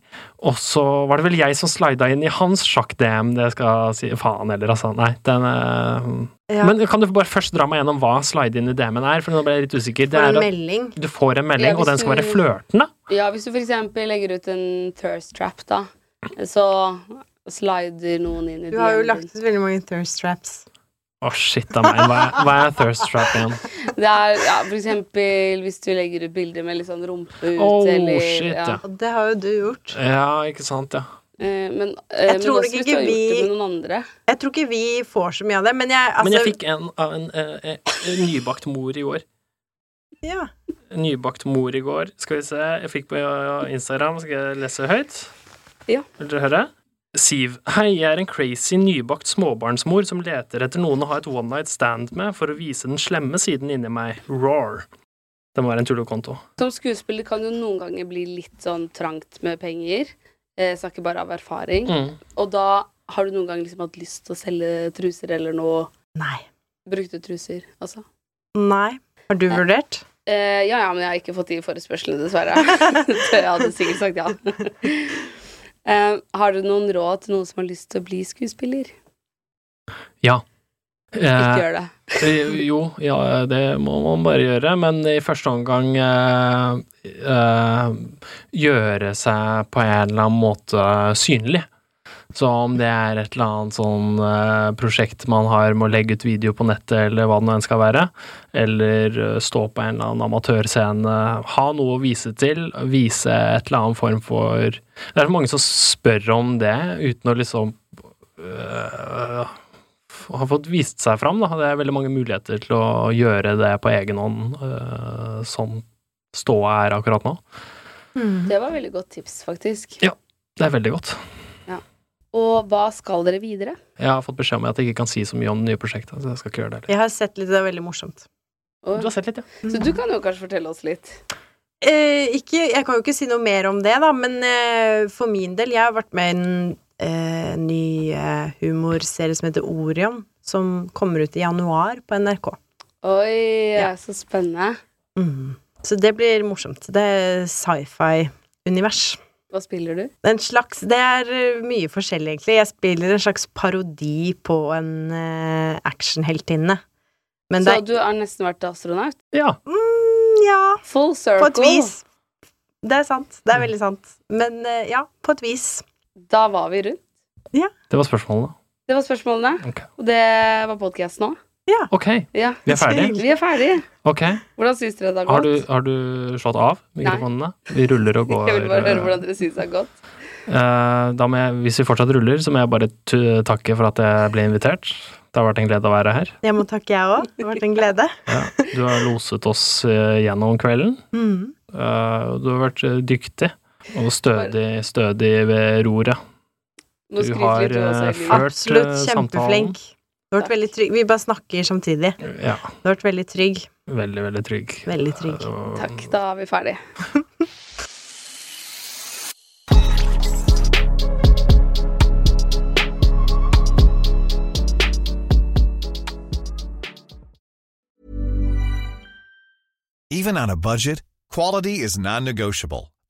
Og så var det vel jeg som slida inn i hans sjakk-DM. Det skal si Faen heller, altså. Nei, den uh, Ja. Men kan du bare først dra meg gjennom hva slide inn i DM-en er? For nå ble jeg litt usikker. Det er en at melding. Du får en melding, Ja, og den skal skal være du- flørtende. Ja, hvis du for eksempel legger ut en thirst trap, da, så slider noen inn i Du har jo lagt ut veldig mange thirst traps. Å, shit a meg. Hva er, hva er thirst trap igjen? Det er ja, for eksempel hvis du legger ut bilder med litt sånn rumpe ut, Oh, eller shit, ja. ja. det har jo du gjort. Ja, ikke sant, ja. Eh, men, eh, Jeg men tror også ikke du gjort det vi- med noen andre. Jeg tror ikke vi får så mye av det, men jeg altså, Men jeg fikk en av en, en, en, en nybakt mor i går. Ja. En nybakt mor i går. Skal vi se, jeg fikk på eh, Instagram. Skal jeg lese høyt? Ja. Vil dere høre? Siv. Hei, jeg er en crazy nybakt småbarnsmor som leter etter noen å ha et one night stand med for å vise den slemme siden inni meg. Roar. Det må være en tullekonto. Som skuespiller kan du noen ganger bli litt sånn trangt med penger. Eh, Jeg snakker bare av erfaring. Mm. Og da har du noen ganger liksom hatt lyst til å selge truser eller noe Nei. Brukte truser, altså. Nei. Har du vurdert? Eh, ja, ja, men jeg har ikke fått de forespørslene, dessverre. Så jeg hadde sikkert sagt ja. Eh, har du noen råd til noen som har lyst til å bli skuespiller? Ja. Ikke Eh, gjør det. Eh, Jo, ja, det må man bare gjøre, men i første omgang eh, eh, gjøre seg på en eller annen måte synlig. Så om det er et eller annet sånn eh, prosjekt man har med å legge ut video på nettet, eller hva det nå enn skal være, eller eh, stå på en eller annen amatørscene, ha noe å vise til, vise et eller annet form for Det er så mange som spør om det, uten å liksom øh, har fått vist seg fram. Da. Det er veldig mange muligheter til å gjøre det på egen hånd, øh, sånn ståa er akkurat nå. Det var veldig godt tips, faktisk. Ja, det er veldig godt. Og hva skal dere videre? Jeg har fått beskjed om at jeg ikke kan si så mye om det nye prosjektet, så jeg skal ikke gjøre det heller. Jeg har sett litt, det er veldig morsomt. Og, Du har sett litt, ja. så du kan jo kanskje fortelle oss litt. Eh, ikke, jeg kan jo ikke si noe mer om det, da, men eh, for min del Jeg har vært med i en eh, ny eh, humorserie som heter Orion, som kommer ut i januar på NRK. Oi, så spennende. Mm. Så det blir morsomt. Det er sci-fi-univers. Hva spiller du? En slags Det er eh, mye forskjellig, egentlig. Jeg spiller en slags parodi på en uh, actionheltinne. Så det er du har nesten vært astronaut? Ja. mm, Ja, Full circle. på et vis. Det er sant. Det er veldig sant. Men uh, ja, på et vis. Da var vi rundt. Det var spørsmålene. Det var spørsmålene. Okay. Og det var podkast nå. Ok, Ja. vi er ferdige. Vi er ferdige. Ok. Hvordan syns dere det har Har gått? du, har du slått av mikrofonene? Vi ruller og går. Jeg vil bare høre hvordan dere syns det har gått. Uh, da må jeg, hvis vi fortsatt ruller, så må jeg bare takke for at jeg ble invitert. Det har vært en glede å være her. Jeg må takke, jeg òg. Det har vært en glede. Ja, du har loset oss eh, gjennom kvelden. Mm. Uh, du har vært eh, dyktig og stødig, stødig ved roret. Du har også, eh, ført Absolutt samtalen. samtalen. kjempeflink. Du har vært veldig trygg. Vi bare snakker samtidig. Ja, Du har vært veldig trygg. veldig, veldig trygg. Veldig trygg. Og- Takk, da er vi ferdige. Even on a budget, quality is non-negotiable.